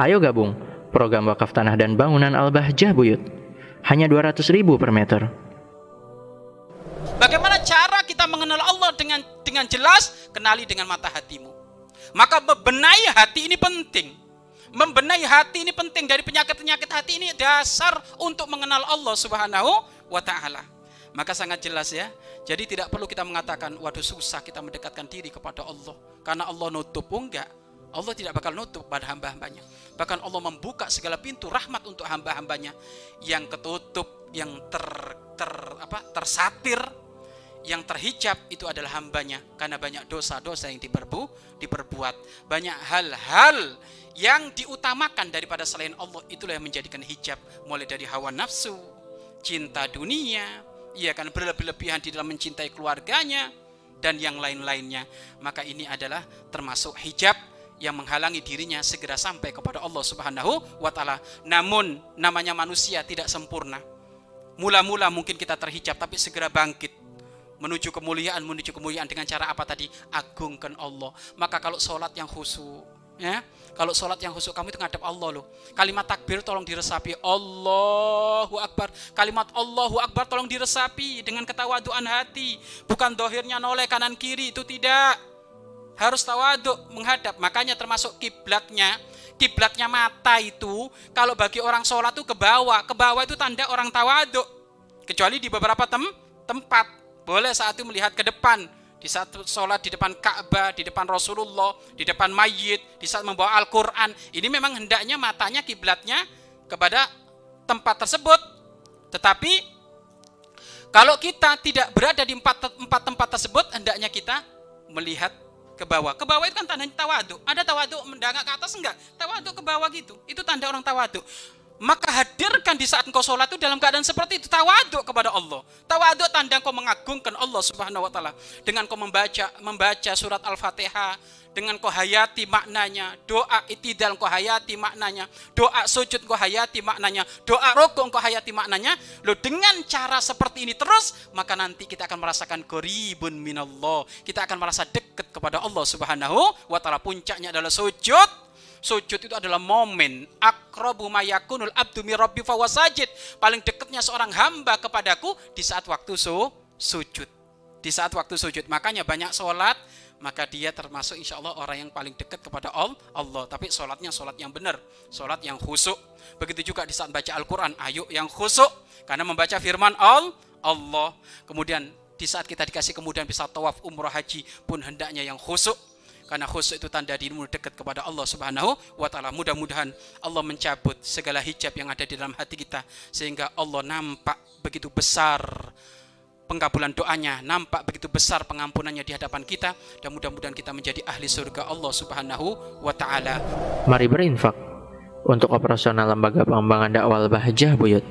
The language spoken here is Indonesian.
Ayo gabung program wakaf tanah dan bangunan Al-Bahjah Buyut. Hanya 200 ribu per meter. Bagaimana cara kita mengenal Allah dengan dengan jelas? Kenali dengan mata hatimu. Maka membenahi hati ini penting. Membenahi hati ini penting dari penyakit-penyakit hati ini dasar untuk mengenal Allah Subhanahu wa taala. Maka sangat jelas ya. Jadi tidak perlu kita mengatakan waduh susah kita mendekatkan diri kepada Allah karena Allah nutup enggak. Allah tidak bakal nutup pada hamba-hambanya. Bahkan Allah membuka segala pintu rahmat untuk hamba-hambanya yang ketutup, yang ter, ter apa tersatir, yang terhijab itu adalah hambanya karena banyak dosa-dosa yang diperbu, diperbuat. Banyak hal-hal yang diutamakan daripada selain Allah itulah yang menjadikan hijab mulai dari hawa nafsu, cinta dunia, ia akan berlebih-lebihan di dalam mencintai keluarganya dan yang lain-lainnya. Maka ini adalah termasuk hijab yang menghalangi dirinya segera sampai kepada Allah Subhanahu wa taala. Namun namanya manusia tidak sempurna. Mula-mula mungkin kita terhijab tapi segera bangkit menuju kemuliaan menuju kemuliaan dengan cara apa tadi? Agungkan Allah. Maka kalau sholat yang khusyuk ya kalau sholat yang khusyuk kamu itu ngadap Allah loh kalimat takbir tolong diresapi Allahu Akbar kalimat Allahu Akbar tolong diresapi dengan ketawaduan hati bukan dohirnya noleh kanan kiri itu tidak harus tawaduk menghadap. Makanya termasuk kiblatnya, kiblatnya mata itu kalau bagi orang sholat itu ke bawah, ke bawah itu tanda orang tawaduk. Kecuali di beberapa tem tempat boleh saat itu melihat ke depan, di saat sholat di depan Ka'bah, di depan Rasulullah, di depan mayit, di saat membawa Al-Quran. Ini memang hendaknya matanya kiblatnya kepada tempat tersebut. Tetapi kalau kita tidak berada di empat, empat tempat tersebut, hendaknya kita melihat ke bawah. Ke bawah itu kan tandanya tawadu. Ada tawadu mendangak ke atas enggak? Tawadu ke bawah gitu. Itu tanda orang tawadu. Maka hadirkan di saat engkau sholat itu dalam keadaan seperti itu tawadu kepada Allah. Tawadu tanda engkau mengagungkan Allah Subhanahu wa taala dengan kau membaca membaca surat Al-Fatihah, dengan kau hayati maknanya, doa itidal kau hayati maknanya, doa sujud kau hayati maknanya, doa rokok kau hayati maknanya. Lo dengan cara seperti ini terus, maka nanti kita akan merasakan koribun minallah. Kita akan merasa dekat kepada Allah Subhanahu wa taala. Puncaknya adalah sujud. Sujud itu adalah momen akrabu mayakunul abdu mirabbi fawasajid. Paling dekatnya seorang hamba kepadaku di saat waktu su, sujud. Di saat waktu sujud. Makanya banyak sholat, maka dia termasuk insya Allah orang yang paling dekat kepada Allah. Tapi sholatnya sholat yang benar, sholat yang khusuk. Begitu juga di saat baca Al-Quran, ayo yang khusuk. Karena membaca firman Allah. Kemudian di saat kita dikasih kemudian bisa tawaf umrah haji pun hendaknya yang khusuk. Karena khusuk itu tanda dirimu dekat kepada Allah Subhanahu wa taala. Mudah-mudahan Allah mencabut segala hijab yang ada di dalam hati kita sehingga Allah nampak begitu besar pengkabulan doanya, nampak begitu besar pengampunannya di hadapan kita dan mudah-mudahan kita menjadi ahli surga Allah Subhanahu wa taala. Mari berinfak untuk operasional lembaga pengembangan dakwah Bahjah Buyut.